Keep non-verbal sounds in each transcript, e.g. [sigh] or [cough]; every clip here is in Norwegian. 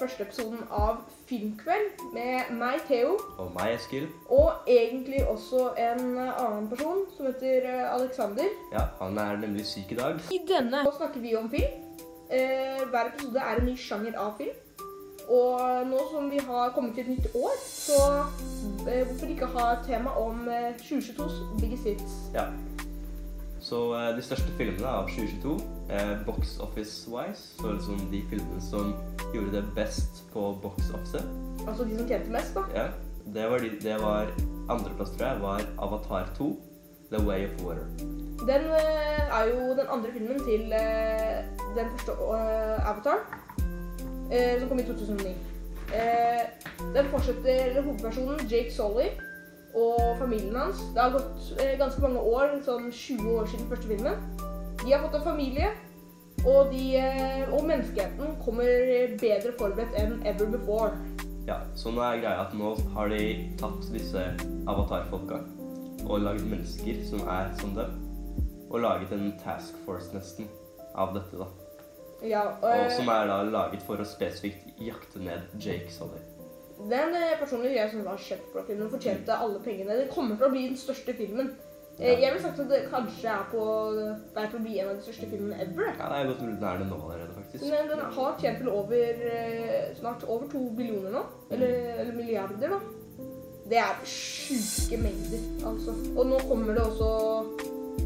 første episoden av Filmkveld med meg, Theo, Og meg, Eskil. og egentlig også en annen person som heter eh, Alexander. Ja, han er nemlig syk i dag. I denne nå snakker vi om film. Eh, hver episode er en ny sjanger av film. Og nå som vi har kommet til et nytt år, så eh, hvorfor ikke ha et tema om eh, 2022s biggest hits? Ja. Så de største filmene av 2022, eh, box office-wise, så liksom de filmene som gjorde det best på box office, Altså de som tjente mest, da. ja, det var, de, det var andreplass, tror jeg, var Avatar 2, The Way of Water. Den eh, er jo den andre filmen til eh, den første eh, Avatar, eh, som kom i 2009. Eh, den fortsetter hovedpersonen Jake Solly og familien hans. Det har gått eh, ganske mange år, sånn 20 år siden første filmen. De har fått en familie, og, de, eh, og menneskeheten kommer bedre forberedt enn ever before. Ja, så nå er greia at nå har de tatt disse Avatar-folka og laget mennesker som er som dem, og laget en task force nesten av dette, da. Ja, Og og som er da laget for å spesifikt jakte ned Jake Solly. Den personlige personlig jeg som var kjempebra hun fortjente alle pengene. Det kommer til å bli den største filmen. Eh, Ja. Jeg vil sagt at det kanskje er på vei til å bli en av de største filmene ever. Ja, det er godt mulig den er det nå allerede, faktisk. Men den har tjent vel over eh, snart over to billioner nå. Eller, eller milliarder, da. Det er sjuke mengder, altså. Og nå kommer det også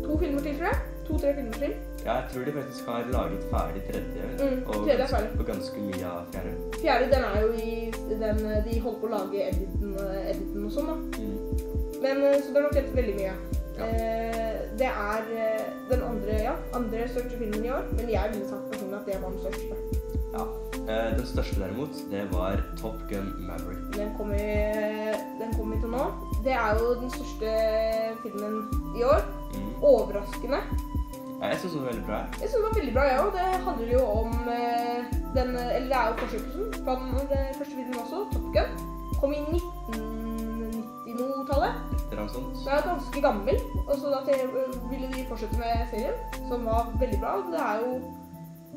to filmer til, tror jeg. To-tre filmer til. Ja, jeg tror de faktisk har laget ferdig tredje, Mm, og, tredje ganske, og ganske mye av fjerde. Fjerde, den er jo i den De holder på å lage editen, editen og sånn, da. Men så det er nok helt veldig mye. Ja. Eh, det er eh, den andre, ja, andre største filmen i år, men jeg ville sagt personlig at det var den største. Ja. Eh, den største derimot, det var Top Gun Maverick. Den kommer, den kom vi til nå. Det er jo den største filmen i år. Mm. Overraskende. Ja, jeg synes den var veldig bra. Jeg synes den var veldig bra, ja. Det handler jo om den Eller det er jo forsøkelsen fra den første filmen også, Top Gun. Kom i 1990-tallet. Et eller annet sånt. Den er ganske gammel, og så da ville de fortsette med serien, som var veldig bra. Det er jo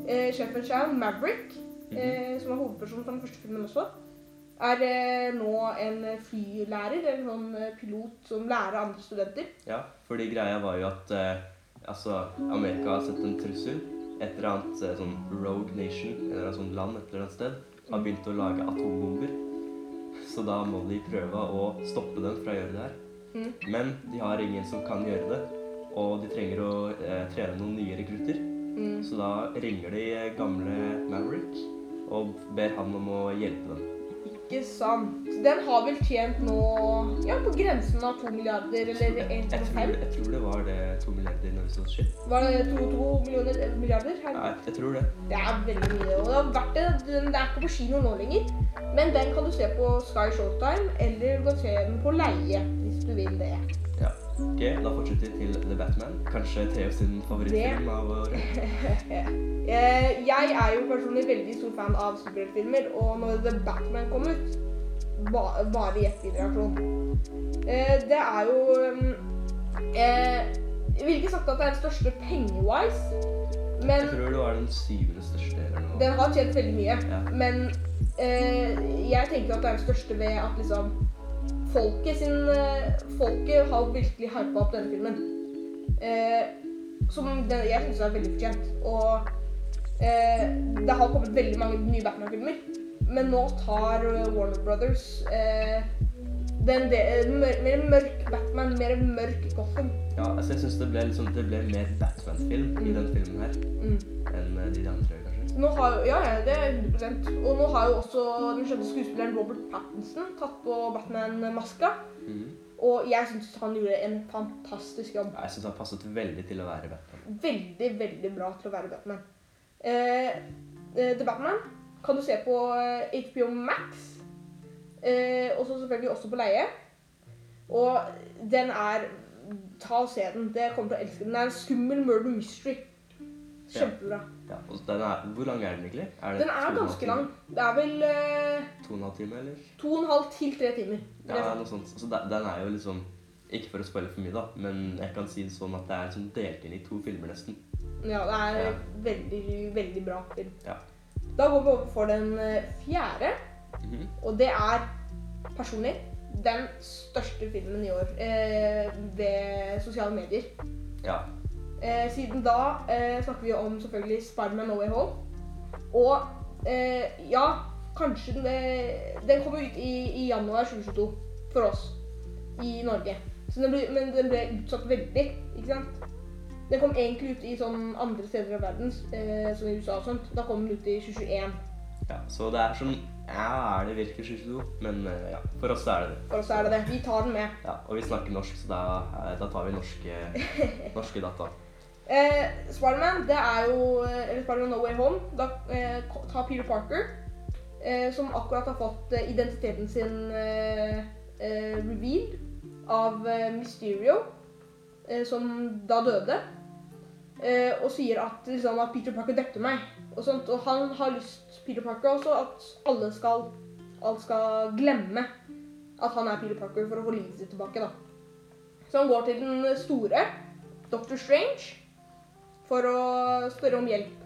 eh, sjefen Chow, Maverick, eh, som er hovedpersonen fra den første filmen også, er eh, nå en flylærer, eller en sånn eh, pilot som lærer andre studenter. Ja, fordi greia var jo at eh, altså, Amerika har sett en trussel. Et eller annet eh, sånn rogue nation, eller et sånt land et eller annet sted, har begynt å lage atombomber. Så da må de prøve å stoppe dem fra å gjøre det her. Mm. Men de har ingen som kan gjøre det, og de trenger å eh, trene noen nye rekrutter. Mm. Så da ringer de eh, gamle Maverick og ber han om å hjelpe dem. Ikke sant. Den har vel tjent nå ja, på grensen av to milliarder, eller Jeg tror, 1,5? jeg tror det var det to milliarder når vi så skitt. Var det to, to millioner eller milliarder? Her? Ja, jeg tror det. Det er veldig mye, og det har vært det. Den er ikke på kino nå lenger. Men den kan du se på Sky Showtime, eller du kan se den på leie, hvis du vil det. Ja. Ok, da fortsetter vi til The Batman. Kanskje Theo sin favorittfilm av året. [laughs] Eh, Jeg er jo personlig veldig stor fan av superheltfilmer, og når The Batman kom ut, ba- bare gjett din reaksjon. Eh, Det er jo um, eh, Jeg ville ikke sagt at det er den største penge-wise, men Jeg tror det var den syvende største eller noe. Den har tjent veldig mye, Ja. men eh, jeg tenker at det er den største ved at liksom Folket sin eh, Folket har virkelig hypa opp denne filmen. Eh, som den, jeg syns er veldig fortjent. Og eh, det har kommet veldig mange nye Batman-filmer, men nå tar eh, Warner Brothers eh, den mør, mer mørk Batman, mer mørk Gotham. Ja, altså jeg synes det ble, liksom, det ble mer Batman-film i denne filmen her Mm. enn eh, de andre. Nå har, ja, ja, det er 100 Og nå har jo også den skjønne skuespilleren Robert Pattinson tatt på Batman-maska. Mm. Og jeg syns han gjorde en fantastisk jobb. Jeg synes han passet veldig til å være Batman. Veldig, veldig bra til å være Batman. Eh, eh, The Batman kan du se på eh, HBO Max. Eh, og så selvfølgelig også på leie. Og den er Ta og se den. Det kommer til å elske den. Den er en skummel murder mystery. Kjempebra. Ja, og den er, hvor lang er den egentlig? Er Den er ganske lang. Det er vel eh, To og en halv time, eller? to og en halv til tre timer. Ja, noe sånt. Så den, den er jo liksom Ikke for å spoile for mye, da, men jeg kan si det sånn at det er sånn delt inn i to filmer, nesten. Ja, det er Ja. veldig, veldig bra film. Ja. Da går vi over for den fjerde, fjerde, -hmm. og det er personlig den største filmen i år eh, ved sosiale medier. Ja. Eh, siden da eh, snakker vi om selvfølgelig Spiderman No Way Home. Og eh, ja, kanskje den, eh, den kommer ut i, i januar 2022 for oss i Norge. Så den ble, men den ble utsatt veldig, ikke sant? Den kom egentlig ut i sånn andre steder av verden, eh, som i USA og sånt. Da kom den ut i 2021. ja. Så det er sånn Ja, er det virker 2022? Men eh, ja, for oss er det det. For oss er det det. Vi tar den med. Ja, og vi snakker norsk, så da, da tar vi norske, [laughs] norske data. Eh, Spiderman, det er jo eh, Eller Spiderman No Way Home. Da eh, tar Peter Parker, eh, som akkurat har fått eh, identiteten sin eh, eh, revealed av Mysterio, som da døde. Og sier at, liksom, at Peter Parker drepte meg. Og, sånt, og han har lyst, Peter Parker også, at alle skal, alle skal glemme at han er Peter Parker for å få livet sitt tilbake. da. Så han går til den store, Dr. Strange, for å spørre om hjelp.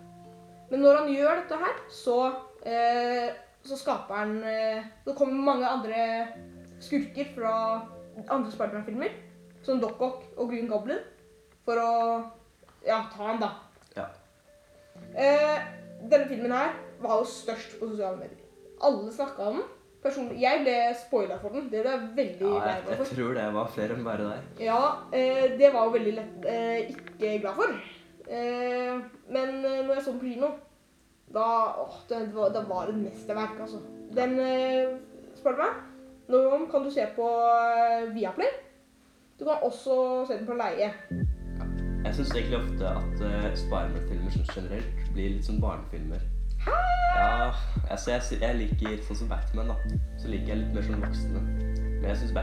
Men når han gjør dette her, så, eh, så skaper han eh, Så kommer mange andre skurker fra andre Spiderman-filmer, som Doc Ock og Green Goblin, for å ja, ta han, da. Ja. Eh, denne filmen her var jo størst på sosiale medier. Alle snakka om den. Personlig, jeg ble spoila for den. Det ble jeg veldig Ja, for. jeg, jeg tror det var flere enn bare deg. Ja, eh, det var jo veldig lett eh, ikke glad for. Eh, men eh, når jeg så den på kino, da åh, det, var, det var et mesterverk, altså. Den eh, spør du meg, nå kan du se på eh, Viaplay. Du kan også se den på leie. Jeg syns egentlig ofte at uh, Spiderman-filmer som generelt blir litt sånn barnefilmer. Ja, altså jeg, jeg liker sånn som Batman, da. Så liker jeg litt mer sånn voksne. Men jeg syns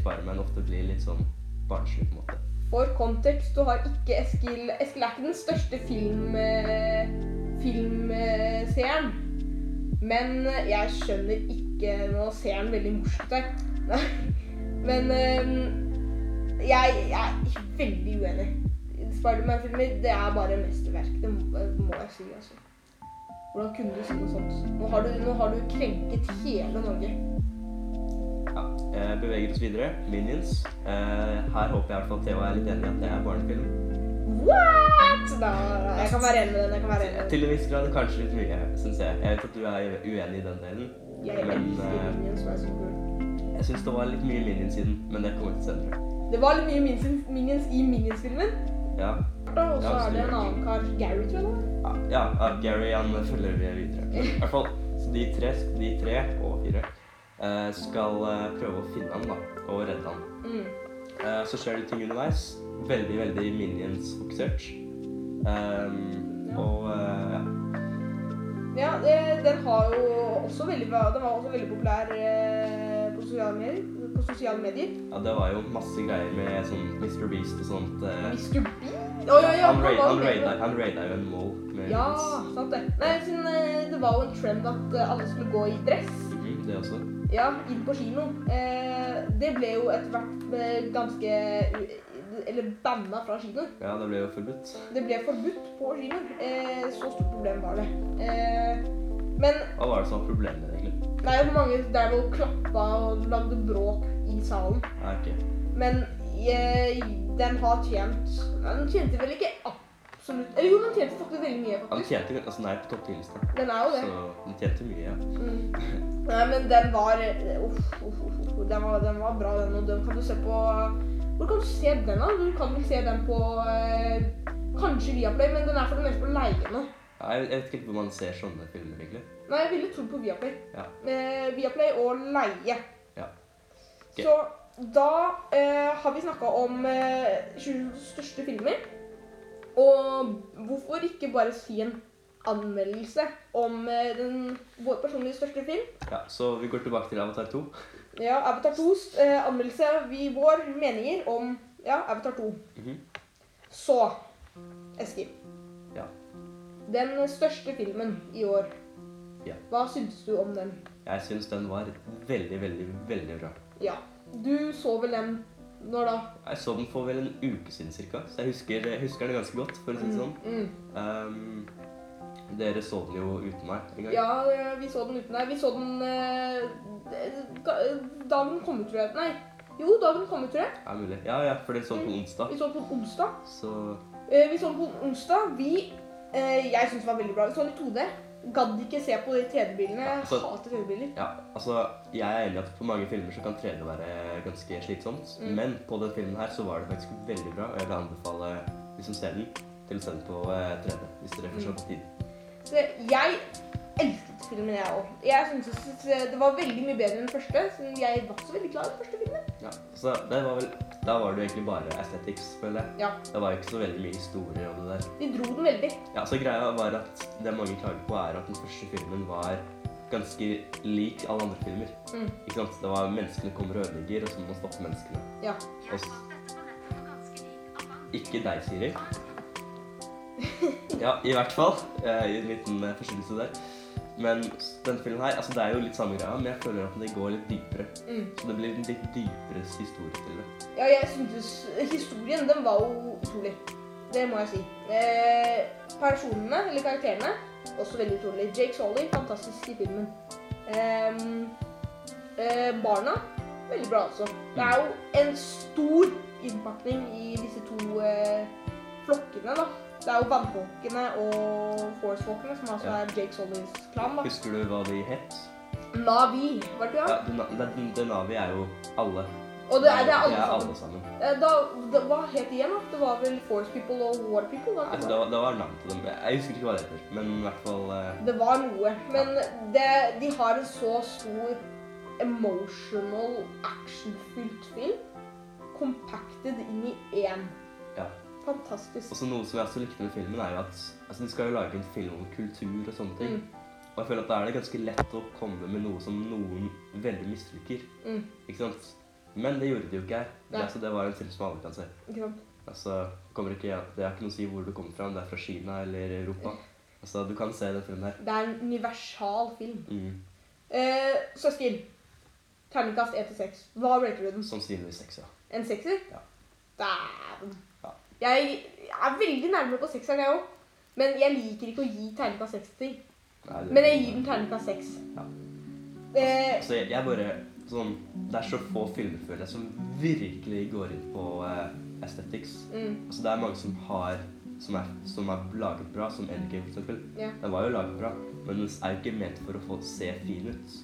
Spiderman ofte blir litt sånn barnslig, på en måte. For kontekst, du har ikke Eskil Eskil er ikke den største film, eh, filmseeren. Men eh, jeg skjønner ikke Nå ser han veldig morsom ut her. [laughs] Nei. Men eh, jeg, jeg er veldig uenig. Spiderman-filmer det er bare mesterverk. Det må, må jeg si. altså. Hvordan kunne du si noe sånt? Nå har du, nå har du krenket hele Norge. Ja, eh, beveger oss videre. Minions. Eh, her håper jeg i hvert fall Theo er litt enig i at det er barnefilm. What?! Da, jeg kan være enig med den. jeg kan være enig med den. Til en viss grad kanskje litt mye, syns jeg. Jeg vet at du er uenig i den delen. Jeg Men, elsker eh, Minions Rise så Gru. Jeg syns det var litt mye Minions i den, men det kommer til senere. Det var litt mye Minions, Minions i Minions-filmen. Ja, Og så Ja, er det en annen kar, Gary, tror jeg det var. ja, ja, Gary han følger vi videre. Men I hvert fall, de tre, de tre og fire skal eh, prøve å finne han da, og redde han. Mm. Eh, så skjer det ting underveis. Veldig, veldig Minions-fokusert. Um, og eh, ja. Ja, det, den har jo også veldig Den var også veldig populær eh, på sosiale medier. På sosiale medier. ja, det var jo masse greier med sånn Mr. Beast og sånt. eh. Mr. Beast? Oh, ja, ja, han, raid, han, raida, han raida jo en mall med Ja, sant det. Nei, siden eh, det var jo en trend at eh, alle skulle gå i dress. Mhm, det også. Ja, inn på kino. Eh, det ble jo etter hvert eh, ganske Eller banna fra kino. Ja, det ble jo forbudt. Det ble forbudt på kino. Eh, så stort problem var det. Eh, men Hva var det som var problemet egentlig? det er jo mange der og klappa og lagde bråk i salen. Ja, okay. Men eh, den har tjent Den tjente vel ikke absolutt Eller jo, den tjente faktisk veldig mye, faktisk. tjente altså, den er på topp 10-lista. Den er jo det. Så den tjente mye, ja. Mm. Nei, men den var eh, Uff, uff, uff. Den var, den var bra, den. Og den kan du se på Hvor kan du se den, da? Du kan vel se den på eh, Kanskje Viaplay, men den er for det meste på leie nå. Ja, jeg vet ikke hvor man ser sånne filmer, egentlig. Nei, jeg ville trodd på Viaplay. Ja. Eh, Viaplay og leie. Ja. Okay. Så da eh, har vi snakka om eh, 20 største filmer. Og hvorfor ikke bare si en anmeldelse om eh, den, vår personlige største film? Ja, Så vi går tilbake til Avatar 2. Ja, Avatar 2s eh, anmeldelse. Vi, vår meninger om ja, Avatar 2. Mhm. Så, Eskil. Ja. Den største filmen i år. Ja. Hva syns du om den? Jeg syns den var veldig, veldig, veldig bra. Ja. Du så vel den Når da? Jeg så den for vel en uke siden cirka, så jeg husker, jeg husker den ganske godt, for å si det sånn. Mm. Um, dere så den jo uten meg en gang. Ja, ja, vi så den uten deg. Vi så den eh, da den kom ut, tror jeg. Nei. Jo, da den kom ut, tror jeg. Ja, mulig. Ja, ja, for dere så den på onsdag. Vi så den på onsdag. Så Eh, vi så den på onsdag. Vi eh, Jeg syns den var veldig bra. Vi så den i 2D. Gadd ikke se på de 3D-bilene. Jeg Ja, jeg hater 3D-biler. ja, altså Jeg er enig i at på mange filmer så kan 3D være ganske slitsomt. Mm. Men på denne filmen her så var det faktisk veldig bra, og jeg vil anbefale de som ser den, til å se den på eh, 3D. Hvis dere får se på tid. Så jeg elsket filmen, jeg òg. Jeg syntes det var veldig mye bedre enn den første. Så jeg var så veldig glad i den første filmen. Ja, så det var vel, Da var det jo egentlig bare aesthetics, føler jeg. Ja. Det var ikke så veldig mye historie og det der. De dro den veldig. Ja, så greia var at det mange klager på, er at den første filmen var ganske lik alle andre filmer. Mm. Ikke sant? Det var menneskene kommer og ødelegger, og så må man stoppe menneskene. Ja. Og ikke deg, Siri. [laughs] Ja, i hvert fall. eh, I en liten eh, forstyrrelse der. Men s- den filmen her, altså det er jo litt samme greia, men jeg føler at det går litt dypere. Mm. Så det blir en litt dypere historie til det. Ja, jeg syntes historien, den var jo utrolig. Det må jeg si. Eh, personene, eller karakterene, også veldig utrolig. Jake Solly, fantastisk i filmen. Ehm, eh, barna, veldig bra også. Det er jo en stor innpakning i disse to eh, flokkene, da. Det er jo vannfolkene og forcefolkene, som altså Ja. er Jake Sollys klan, da. Husker du hva de het? Navi, var det ikke Ja, det? Navi er jo alle. Og det er, det er alle Det sammen. alle sammen. Eh, Da, da, hva het de igjen, da? Det var vel Force People og War People? da? det Altså, det, det? var, det var navn til dem. Jeg husker ikke hva det heter, men i hvert fall uh... det var noe. Men det, de har en så stor emotional, actionfylt film. Compacted inn i én. Fantastisk. Også noe som jeg også likte med filmen, er jo at altså, de skal jo lage en film om kultur og sånne ting. Mm. Og jeg føler at da er det ganske lett å komme med noe som noen veldig misliker. Mm. Ikke sant? Men det gjorde de jo ikke her. Nei. Altså, det var en film som alle kan se. Ikke sant? Altså, kommer ikke, det er ikke noe å si hvor du kommer fra, om det er fra Kina eller Europa. [laughs] Altså, du kan se den filmen her. Det er en universal film. Mm. Eh, Søsken. Terningkast 1 til 6. Hva rater du den? Sannsynligvis 6, ja. En sekser? Ja. Dæven. Jeg er veldig nærme på sekseren, jeg òg. Men jeg liker ikke å gi terningkast seks til. Nei, det- Men jeg gir den terningkast seks. Ja. Eh, Så jeg, jeg bare sånn Det er så få filmer, føler jeg, som virkelig går inn på eh, aesthetics. mm, Altså, det er mange som har som er, som er laget bra, som Endgame for eksempel. ja. Den var jo laget bra, men den er jo ikke ment for å få se fin ut.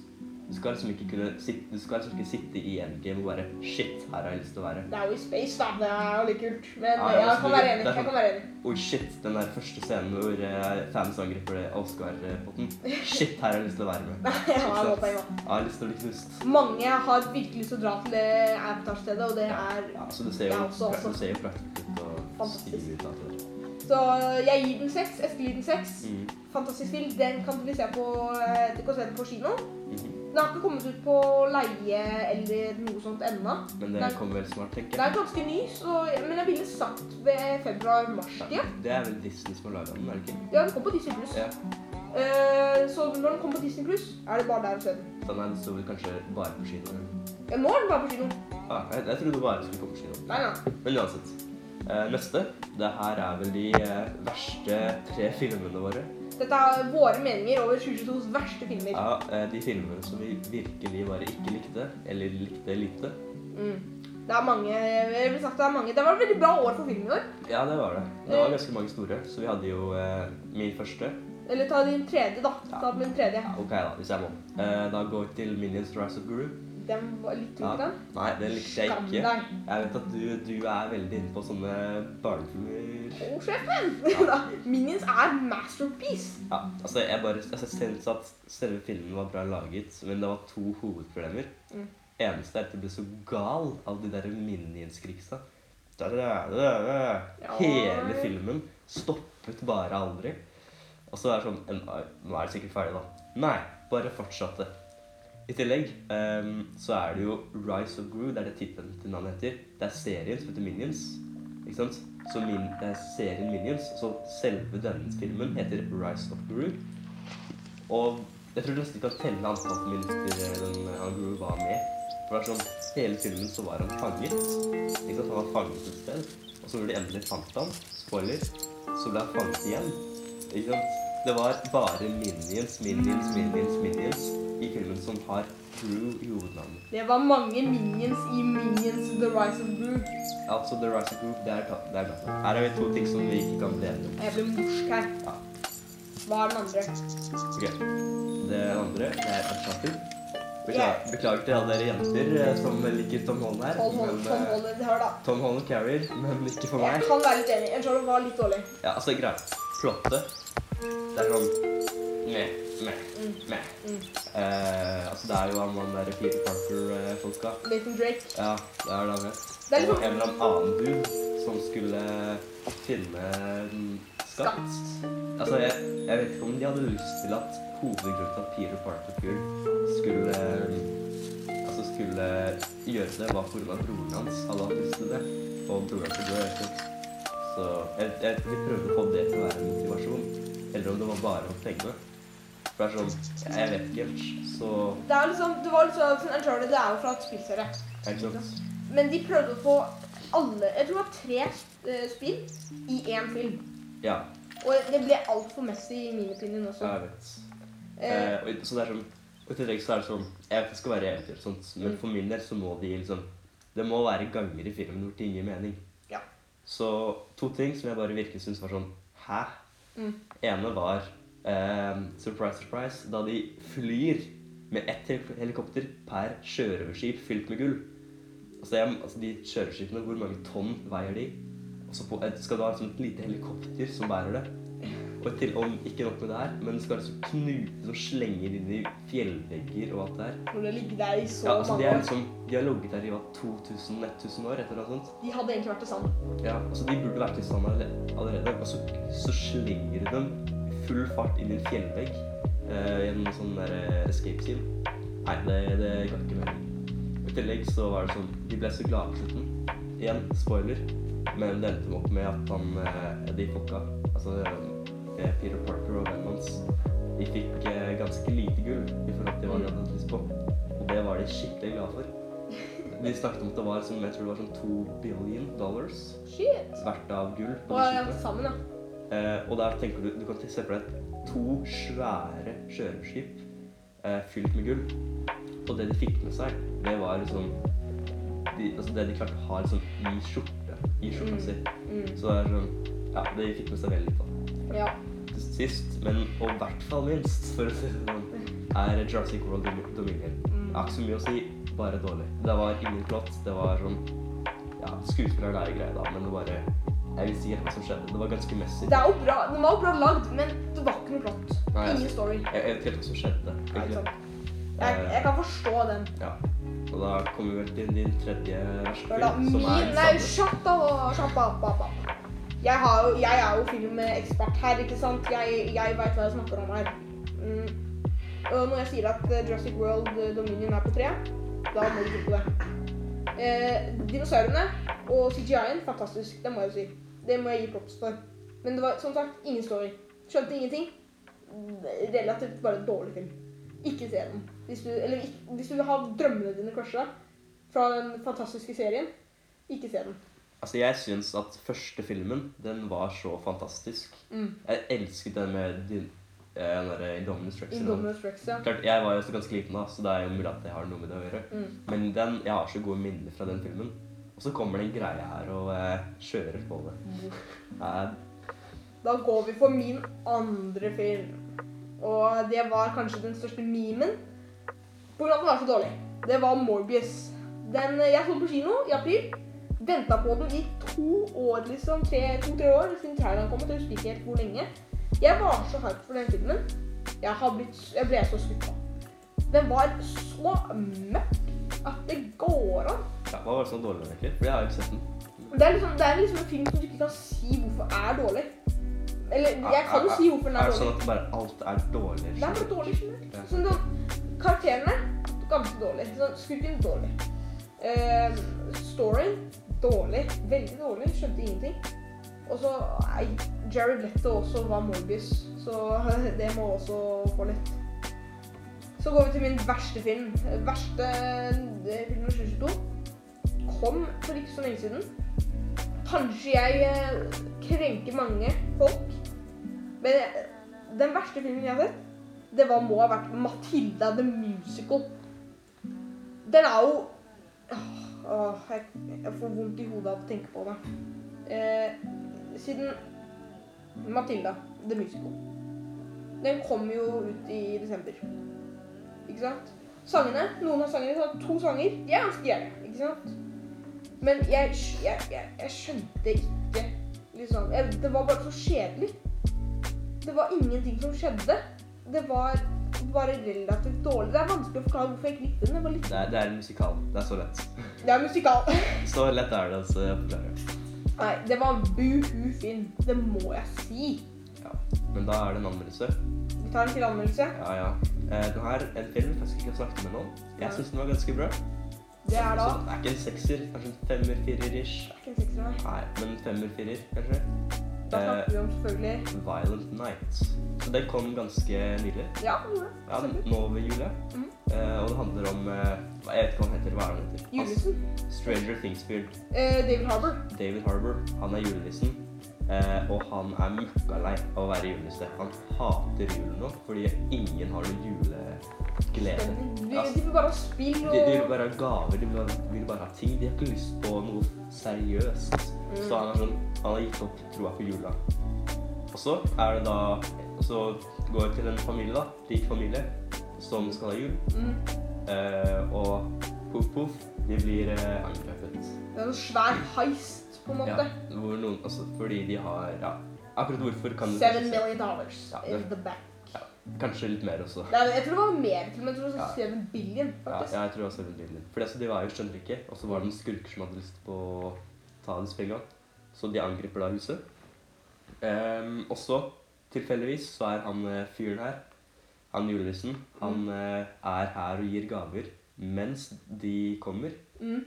Du skal liksom ikke kunne sitte, du skal liksom ikke sitte i Endgame og bare Shit, her har jeg lyst til å være. Det er jo i space, da. Det er jo litt kult. Men Ja, jeg kan være enig. Jeg kan være enig. Oh shit, den der første scenen hvor uh, fans angriper Oscar-potten. Shit, her har jeg lyst til å være med. [laughs] Jeg har? Jeg har lyst til å bli knust. Mange har virkelig lyst til å dra til det Avatar-stedet, og det er Ja, så det ser jo, også- også. det ser jo praktisk ut og Fantastisk. ut. av det. Så jeg gir den seks. Eskil gir den seks. Mm. Fantastisk film. Den kan du se på, eh, på kino. Mhm. Den har ikke kommet ut på leie eller noe sånt ennå. Men det Nei. kommer vel snart, tenker Den Det er ganske ny, så, men jeg ville sagt ved februar-mars-tida. Ja, det er vel Disney som har laga den, er det ikke? Ja, den kom på Disney Pluss. Ja. Uh, så når den kommer på Disney Pluss, er det bare der å se den. Den er så vel kanskje bare på kino. Ja, nå er den bare på kino. Ah, jeg, jeg trodde bare skulle komme på kino. Nei, nei. Men uansett. Uh, neste. Det her er vel de uh, verste tre filmene våre. Dette er våre meninger over 2022s verste filmer. Ja, eh, De filmene som vi virkelig bare ikke likte, eller likte lite. Mm. Det er mange, jeg vil sagt det er mange. Det var et veldig bra år for film i år. Ja, det var det. Det var ganske mange store. Så vi hadde jo eh, min første. Eller ta din tredje, da. Ta min tredje. Ja, ok, da, hvis jeg må. Eh, da går vi til Minions Rise of Guru. Den var litt Ja. den. Nei, den likte jeg Skam ikke. deg. Jeg vet at du, du er veldig inne på sånne barnefilmer. Å, sjefen! [laughs] Ja. Minions er masterpiece. Ja, altså jeg bare altså, jeg synes at selve filmen var bra laget, men det var to hovedproblemer. Mm. Eneste er at det ble så gal av de der. Ja. Hele filmen stoppet bare aldri. Og så er det sånn Nå er det sikkert ferdig, da. Nei, bare fortsatte. I tillegg um, så er det jo Rise of Gru. Det er det tittelen til navnet heter. Det er serien som heter Minions. Ikke sant? Så min, det er serien Minions. Så selve denne filmen heter Rise of Gru. Og jeg tror nesten ikke kan telle antall minutter den, han Gru var med. For det er sånn, Hele filmen så var han fanget. Ikke sant? Han var fanget et sted. Og så når de endelig fant ham, spoiler, så ble han fanget igjen. Ikke sant? Det var bare minions, minions, minions, minions i filmen som har Gru i hovednavnet. Det var mange minions i Minions The Rise of Gru. Altså The Rise of Group, det er det er tatt. Her har vi to ting som vi ikke kan bli enige om. Jeg ble morsk her. Ja. Hva er den andre? Ok. Det andre det er Uncharted. Beklager, beklager til alle dere jenter eh, som liker Tom Holland her. Tom Holland, men, Tom eh, Holland, her da. Tom Holland carrier, men ikke for meg. Jeg kan være litt enig. Uncharted var litt dårlig. Ja, altså, greit. Plottet. Det er sånn Meh, meh, meh. Eh, altså, det er jo han der Peter Parker-folka. Nathan Drake. Ja, det er det han het. Det Og en eller annen dude som skulle finne en skatt. Altså, jeg, jeg vet ikke om de hadde lyst til at hovedgrunnen til at Peter Parker skulle Altså skulle gjøre det, var pga. broren hans hadde hatt lyst til det. Og broren hans ble død. Så jeg, jeg de prøvde å få det til å være en motivasjon. Eller om det var bare om pengene. For det er sånn Jeg vet ikke helt. Så Det er liksom, det var liksom sånn Uncharted det er jo fra et spillserie. Ikke sant? Men de prøvde å få alle Jeg tror det var tre eh, spill i én film. Ja, Og det ble altfor messy i min opinion også. jeg vet. Eh, Eh, og, så det er sånn, og i tillegg så er det sånn Jeg vet det skal være eventyr, sånt, men Mm. for min del så må de liksom Det må være ganger i filmen hvor ting gir mening. Ja. Så to ting som jeg bare virkelig syns var sånn Hæ? Mm. ene var eh, surprise, surprise, da de flyr med ett helikopter per sjørøverskip fylt med gull. Altså, jeg, altså De sjørøverskipene, hvor mange tonn veier de? Og så på, skal du ha et sånt lite helikopter som bærer det. Og til, om ikke nok med det her, men du skal altså knute og slenge inn i fjellvegger og alt det her. Hvor det ligger der i så Ja, altså, de, mange år. liksom, de har ligget der i 2000-1000 år etter noe sånt. De hadde egentlig vært det samme. Ja, altså De burde vært i sand allerede. Og så, så slenger du dem i full fart inn i en fjellvegg eh, gjennom en sånn der eh, escape scene. Nei, det, det ga ikke mening. I tillegg så var det sånn De ble så glade på slutten. Igjen, spoiler. Men det endte opp med at han eh, de folka, altså eh, Peter Parker og vennen hans, de fikk eh, ganske lite gull i forhold til hva de hadde lyst på. Og det var de skikkelig glade for. De snakket om at det var som, jeg tror det var sånn to billion dollars Shit. verdt av gull på Og de ja, sammen, ja. Eh, og der tenker du Du kan se for deg to svære sjørøverskip eh, fylt med gull. Og det de fikk med seg, det var liksom de, altså Det de klarte å ha liksom i skjorte. I skjorta Mm. si. Mm. Så det er sånn Ja, de fikk med seg veldig lite. da. Ja. Sist, men og i hvert fall minst, for å si det sånn, er Jurassic World Dom- Dominion. Mm. Jeg har ikke så mye å si, bare dårlig. Det var ingen plott. Det var sånn Ja, skuespilleren er greie, da, men det bare Jeg visste ikke helt hva som skjedde. Det var ganske messy. Det er jo bra, Den var jo bra lagd, men det var ikke noe plott. Nei, Ingen story. Jeg, jeg vet ikke hva som skjedde. Nei, ikke sant. Jeg, jeg kan forstå den. Ja. Og da kommer vi vel til din tredje verste Hør da, film, som er Nei, shut up, shut up, up, up. Jeg, har jeg er jo filmekspert her, ikke sant? Jeg, jeg veit hva jeg snakker om her. Mm. Og når jeg sier at eh, Jurassic World eh, Dominion er på tre, da må du tro på det. Eh, dinosaurene og CGI-en, fantastisk. Det må jeg si. Det må jeg gi props for. Men det var som sagt ingen story. Skjønte ingenting. Relativt bare en dårlig film. Ikke se den. Hvis du, eller, hvis du vil ha drømmene dine crusha fra den fantastiske serien, ikke se den. Altså, jeg syns at første filmen, den var så fantastisk. Mm. Jeg elsket den med din, eh, den der Indominus Rex. Indominus Rex, ja. Klart, Jeg var jo også ganske liten da, så det er jo mulig at jeg har noe med det å gjøre. Mm. Men den, jeg har så gode minner fra den filmen. Og så kommer det en greie her og eh, kjører på det. Eh, Da går vi for min andre film. Og det var kanskje den største memen. Av at den var så dårlig. Det var Morbius. Den, jeg så på kino i april. Venta på den i to år, liksom. To-tre år siden traileren kom. Jeg husker ikke helt hvor lenge. Jeg var så hyped for den filmen. Jeg, blitt, jeg ble så skuffa. Den var så mørk at det går an. Ja, hva var det som var dårlig egentlig? For jeg har ikke sett den. Det er, liksom, det er liksom en film som du ikke kan si hvorfor er dårlig. Eller jeg kan jo si hvorfor den Er er det sånn dårlig. at bare alt er dårlig? Det er bare dårlig generelt. Ja. Sånn, sånn, karakterene ganske dårlig. Sånn, skurken dårlig. Uh, storyen dårlig. Veldig dårlig. Skjønte ingenting. Og så Jared Letto også var Morbius, så [laughs] det må også få litt. Så går vi til min verste film. Verste eh, film 2022 kom for ikke så lenge siden. Kanskje jeg eh, krenker mange folk, men eh, den verste filmen jeg har sett, det var, må ha vært Matilda the Musical. Den er jo Åh, jeg, jeg får vondt i hodet av å tenke på det. Eh, siden Matilda the Musical. Den kom jo ut i desember. Ikke sant? Sangene, noen av sangene, to sanger, de er ganske gjerne, Ikke sant? Men jeg, jeg, jeg, jeg skjønte ikke liksom Det var bare så kjedelig. Det var ingenting som skjedde. Det var bare relativt dårlig. Det er vanskelig å forklare hvorfor jeg ikke likte den. Det litt Det er, det er en musikal. Det er så lett. Det er musikal. [laughs] Så lett er det altså, Jeg forklarer. Nei, det var en buhu-film. Det må jeg si. Ja. Men da er det en anmeldelse. Vi tar en til anmeldelse. Ja, ja. Eh, den her en film jeg skal ikke har snakket med noen. Jeg syns den var ganske bra. Det er da det er ikke en sekser, kanskje en femmer, firer-ish. Det er ikke en sekser, nei. Nei, men en femmer, firer, kanskje. Da snakker vi om selvfølgelig Violent Night. Så den kom ganske nylig. Ja, gjorde Ja, nå ved jula. Mm. Uh, og det handler om uh, Jeg vet ikke hva han heter. Hva er han heter? Julenissen. Stranger Things-fyren. Uh, David Harbour. David Harbour. Han er julenissen. Eh, og han er møkkalei av å være julenisse. Han hater julen nå fordi ingen har noe juleglede. De, Ja, de vil bare ha spill De, de vil bare ha gaver, de vil vil bare ha ting. De har ikke lyst på noe seriøst. Så han, sånn, han har gitt opp troa på jula. Og så er det da Og Så går vi til en familie, da. Rik familie som skal ha jul. mm. Eh, og poff, poff, de blir eh, angrepet. Det er en svær heist, på en Ja, måte. hvor noen, altså, fordi de har ja, Akkurat hvorfor kan du Seven million dollars Ja, in the bank. Ja, kanskje litt mer også. Nei, jeg tror det var mer til men. Jeg tror det Ja. seven billion, Ja, jeg tror også seven billion. For altså, de var jo skjønnrike, og så var det noen skurker som hadde lyst på å ta disse pengene. Så de angriper da huset. Um, og så, tilfeldigvis, så er han eh, fyren her, han julenissen, han mm. er her og gir gaver mens de kommer. Mm.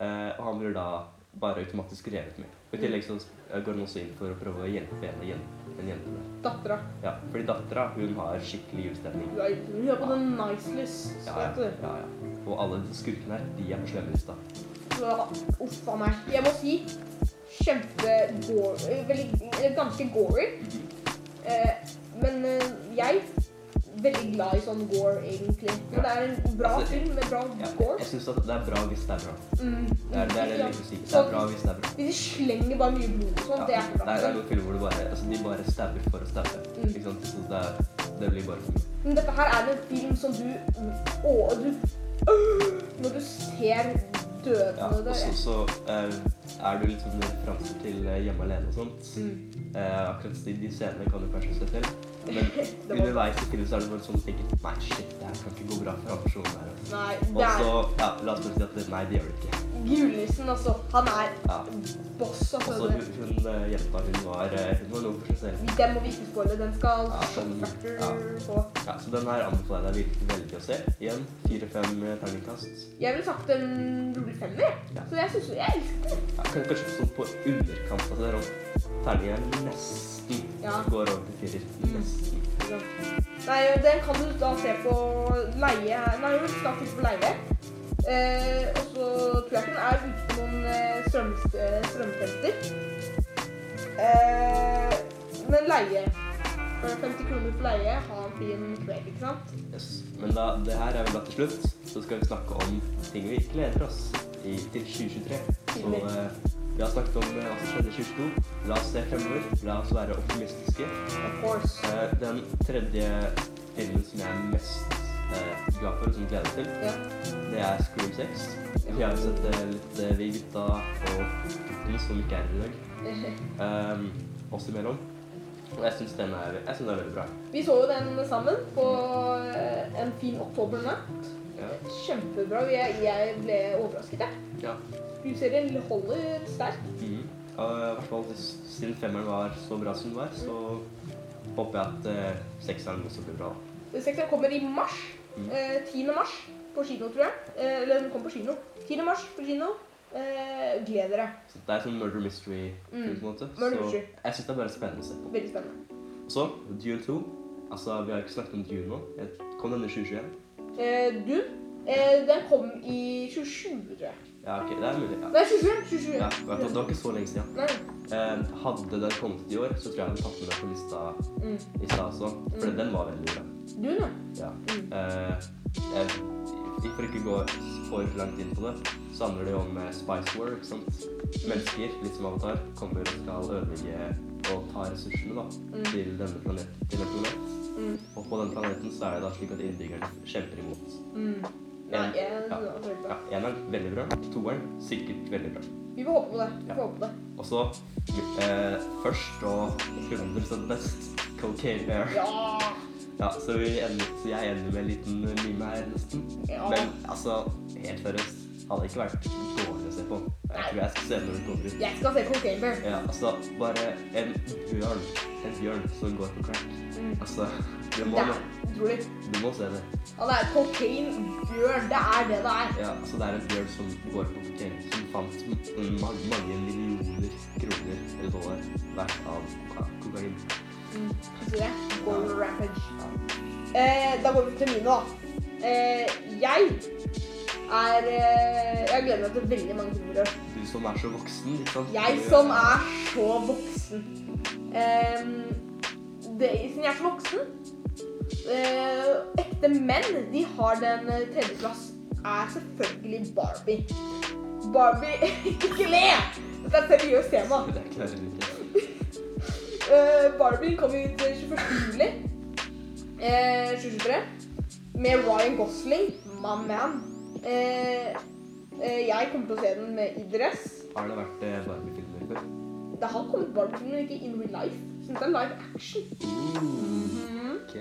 Uh, og han blir da bare automatisk revet med. Og I tillegg så eh, går han også inn for å prøve å hjelpe en, jente- en jente der. Dattera. Ja, fordi dattera hun har skikkelig julestemning. Hun er- hun er på den nice list. Ja, ja, ja, ja. Og alle skurkene her, de er på slemmelista. Uff a meg. Jeg må si kjempe-gory. Ganske gory. Eh, men eh, jeg veldig glad i sånn gore, egentlig. Men det er en bra Altså, film med bra Ja, gore. jeg syns det er bra hvis det er bra. Mm. Det er det, er det Ja. si. Det er bra hvis det er bra. Hvis de slenger bare mye blod og sånn, Ja, det er ikke det, bra. er, det er noen filmer hvor du bare, altså, de bare stabber for å stabbe. Mm. Ikke sant? Så det, det blir bare for mye. Men dette her er en film som du Å, du [gasps] Når du ser døden Ja, og det også, så uh, er du litt sånn referanser til eh, Hjemme alene og sånt. mm. Eh, akkurat de, de scenene kan du kanskje se til. Men underveis i filmen så er det bare sånn tenker Nei, shit, det her kan ikke gå bra for han personen der. altså. Nei, Og så, er ja, la oss bare si at det, nei, det gjør det ikke. julenissen, altså. Han er Ja. boss, altså. så hun, hun eh, jenta, hun var, eh, hun var noe for seg selv. Den må vi ikke spoile. Den skal Ja, den- shockfactor ja. på. Ja, så den her anbefaler jeg deg virkelig veldig å se. Igjen, fire-fem eh, terningkast. Jeg ville sagt en rolig femmer. Ja. Så jeg syns jeg elsker den. Ja, kan- kanskje sånn på underkant. Altså det er sånn nesten Ja. går over til firer. Mm. Nei, den kan du da se på leie Nei, du skal ikke på leie. Eh, og så tror jeg ikke den er ute på noen eh, strøm, eh, strømtester. Eh, men leie. For 50 kroner for leie, ha en fin kveld, ikke sant? Yes. Men da, det her er vel da til slutt. Så skal vi snakke om ting vi gleder oss i, til 2023. Så eh, vi har snakket om eh, hva som skjedde i 2022. La oss se fremover. La oss være optimistiske. Of course. Eh, den tredje filmen som jeg er mest eh, glad for og som gleder meg til, Ja. det er Scream 6. Vi har sett litt vi gutta og gutten som ikke er her i dag. Um, [laughs] oss imellom. Og jeg syns den, den er veldig bra. Vi så jo den sammen på en fin oktobernatt. Ja. Kjempebra. Jeg, jeg ble overrasket, jeg. ja. Scream-serien holder sterkt. Mm. I hvert fall siden femmeren var så bra som den var, så håper jeg at eh, sekseren også blir bra. Sekseren kommer i mars. Mm. Eh, 10. mars på kino, tror jeg. Eh, eller den kommer på kino. 10. mars på kino. Eh, gled dere. Så det er sånn murder mystery Mm. film på en måte. Murder så mystery. jeg syns det er bare spennende å se på. Veldig spennende. Så Dune 2. Altså, vi har ikke snakket om Dune nå. Jeg- Kom den i 2021? Eh, Dune, eh, den kom i 2020, tror jeg. Ja, ok, det er mulig. Ja. Nei, 27. 27. Ja, vet du, det var ikke så lenge siden. Nei. Eh, hadde den kommet i år, så tror jeg jeg hadde tatt den med på lista Mm. i stad også. For Mm. den var veldig bra. Du, nå? Ja. Mm. Eh, jeg, for ikke å gå for langt inn på det, så handler det jo om eh, Spice War, ikke sant? Mennesker, litt som Avatar, kommer og skal ødelegge og ta ressursene da, Mm. til denne planet, til en planet. Mm. Og på den planeten så er det da slik at innbyggerne kjemper imot. Mm. ja, En- ja. Ja, eneren veldig bra, toeren sikkert veldig bra. Vi får håpe på det. Vi får håpe på det. Og så eh, først og 100 best, Cocaine Bear. Ja! Ja, så, vi ender, så jeg ender med en liten mime her nesten. Ja. Men altså, helt seriøst, hadde det ikke vært dårlig å se på. Jeg tror jeg skal se når den kommer ut. Jeg skal se Cocaine. Ja, altså, bare en bjørn, en bjørn som går på crack. Mm. Altså, du Det må, er utrolig. du må se det. Det er cocaine bjørn. Det er det det er. Ja, altså det er en bjørn som går på kokain, som fant mange, mange millioner kroner eller dollar hvert av kokain. Mm. Så det går rampage. Eh, da går vi til mine, da. Eh, jeg er eh, Jeg gleder meg til veldig mange filmer. i år. Du som er så voksen, sant? Jeg som er så voksen. Ehm, det, siden jeg er så voksen eh, Ekte menn de har den eh, tredjeplass er selvfølgelig Barbie. Barbie [laughs] Ikke le! Dette er et seriøst tema. uh, [laughs] Barbie kom ut 21. juli eh, 2023 med Ryan Gosling, my man. Eh, eh, jeg kommer til å se den med i dress. Har det vært eh, Barbie-filmer før? Det har kommet Barbie, men ikke in real life. Så det er live action. Mm, Ok.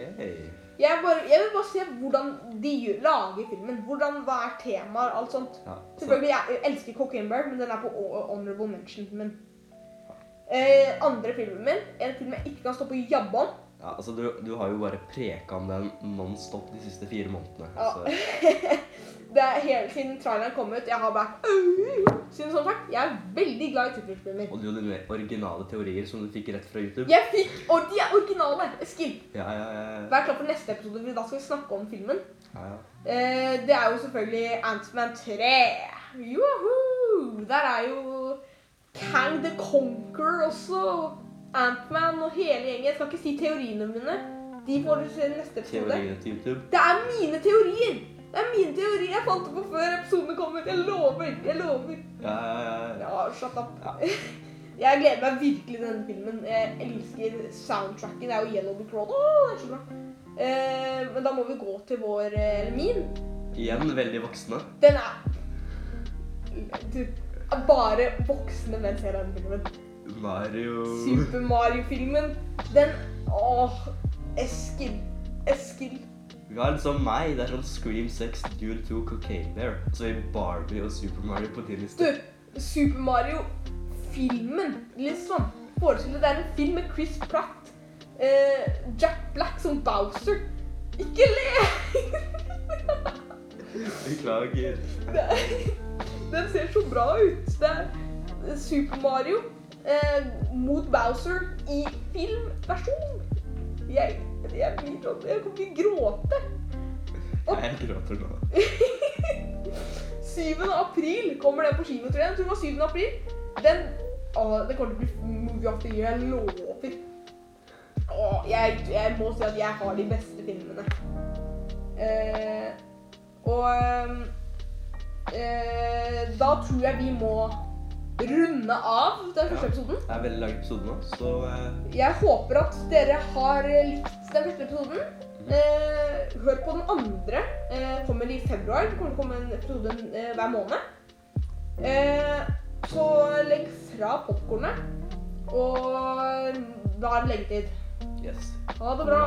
Jeg, bare, jeg vil bare se hvordan de lager filmen. Hvordan, hva er temaer, alt sånt. Ja, så, Selvfølgelig, jeg elsker Cocaine Bear, men den er på honorable mention. Men eh, andre filmen min, en film jeg ikke kan stoppe å jabba om ja, altså du, du har jo bare preka om den non-stop de siste fire månedene. Ja. [laughs] Det er hele siden traileren kom ut. Jeg har vært Siden sånn sagt, jeg er veldig glad i tittelfilmer. og du hadde mer originale teorier som du fikk rett fra YouTube. Jeg fikk Og de er originale! Skill. Ja, ja, ja. ja. vær klar for neste episode, for da skal vi snakke om filmen. ja, ja. Eh, det er jo selvfølgelig Ant-Man 3. Joho! Der er jo Kang the Conqueror også. Ant-Man og hele gjengen. Jeg skal ikke si teoriene mine. De får du se i neste episode. Teoriene til YouTube. Det er mine teorier! Det er mine teorier. Jeg fant på før episoden kom ut. Jeg lover. Jeg lover. Ja, ja, ja. ja. Shut up. Ja. [laughs] Jeg gleder meg virkelig til denne filmen. Jeg elsker soundtracken. Det er jo Yellow the Road. Åh, det er så bra. Eh, men da må vi gå til vår eh, Eller min. Igjen veldig voksne. Den er Du, bare voksne menn ser denne filmen. Mario Super Mario-filmen. Den Åh, Eskil. Eskil. Vi har liksom meg. Det er sånn Scream 6, Duel 2, Cocaine Bear. Så er Barbie og Super Mario på din Du. Super Mario-filmen, liksom. Forestill deg det er en film med Chris Pratt. eh, Jack Black som Bowser. Ikke le! [laughs] Beklager. Er- Den ser så bra ut. Det er Super Mario eh, mot Bowser i filmversjon. Jeg, jeg blir sånn Jeg kommer til å gråte. [laughs] Jeg gråter nå. [laughs] 7. april kommer den på kino, tror jeg. Jeg tror det var 7. april. Den Å, det kommer til å bli movie of the year. Jeg lover. Å, jeg, jeg må si at jeg har de beste filmene. Eh, og eh, da tror jeg vi må runde av den første episoden. Det er veldig lang episode nå, så eh, Jeg håper at dere har likt den første episoden. Eh, hør på den andre. Eh, kommer i februar. Det kommer til å komme en episode eh, hver måned. Eh, så legg fra popkornet. Og da er det leggetid. yes. Ha det bra.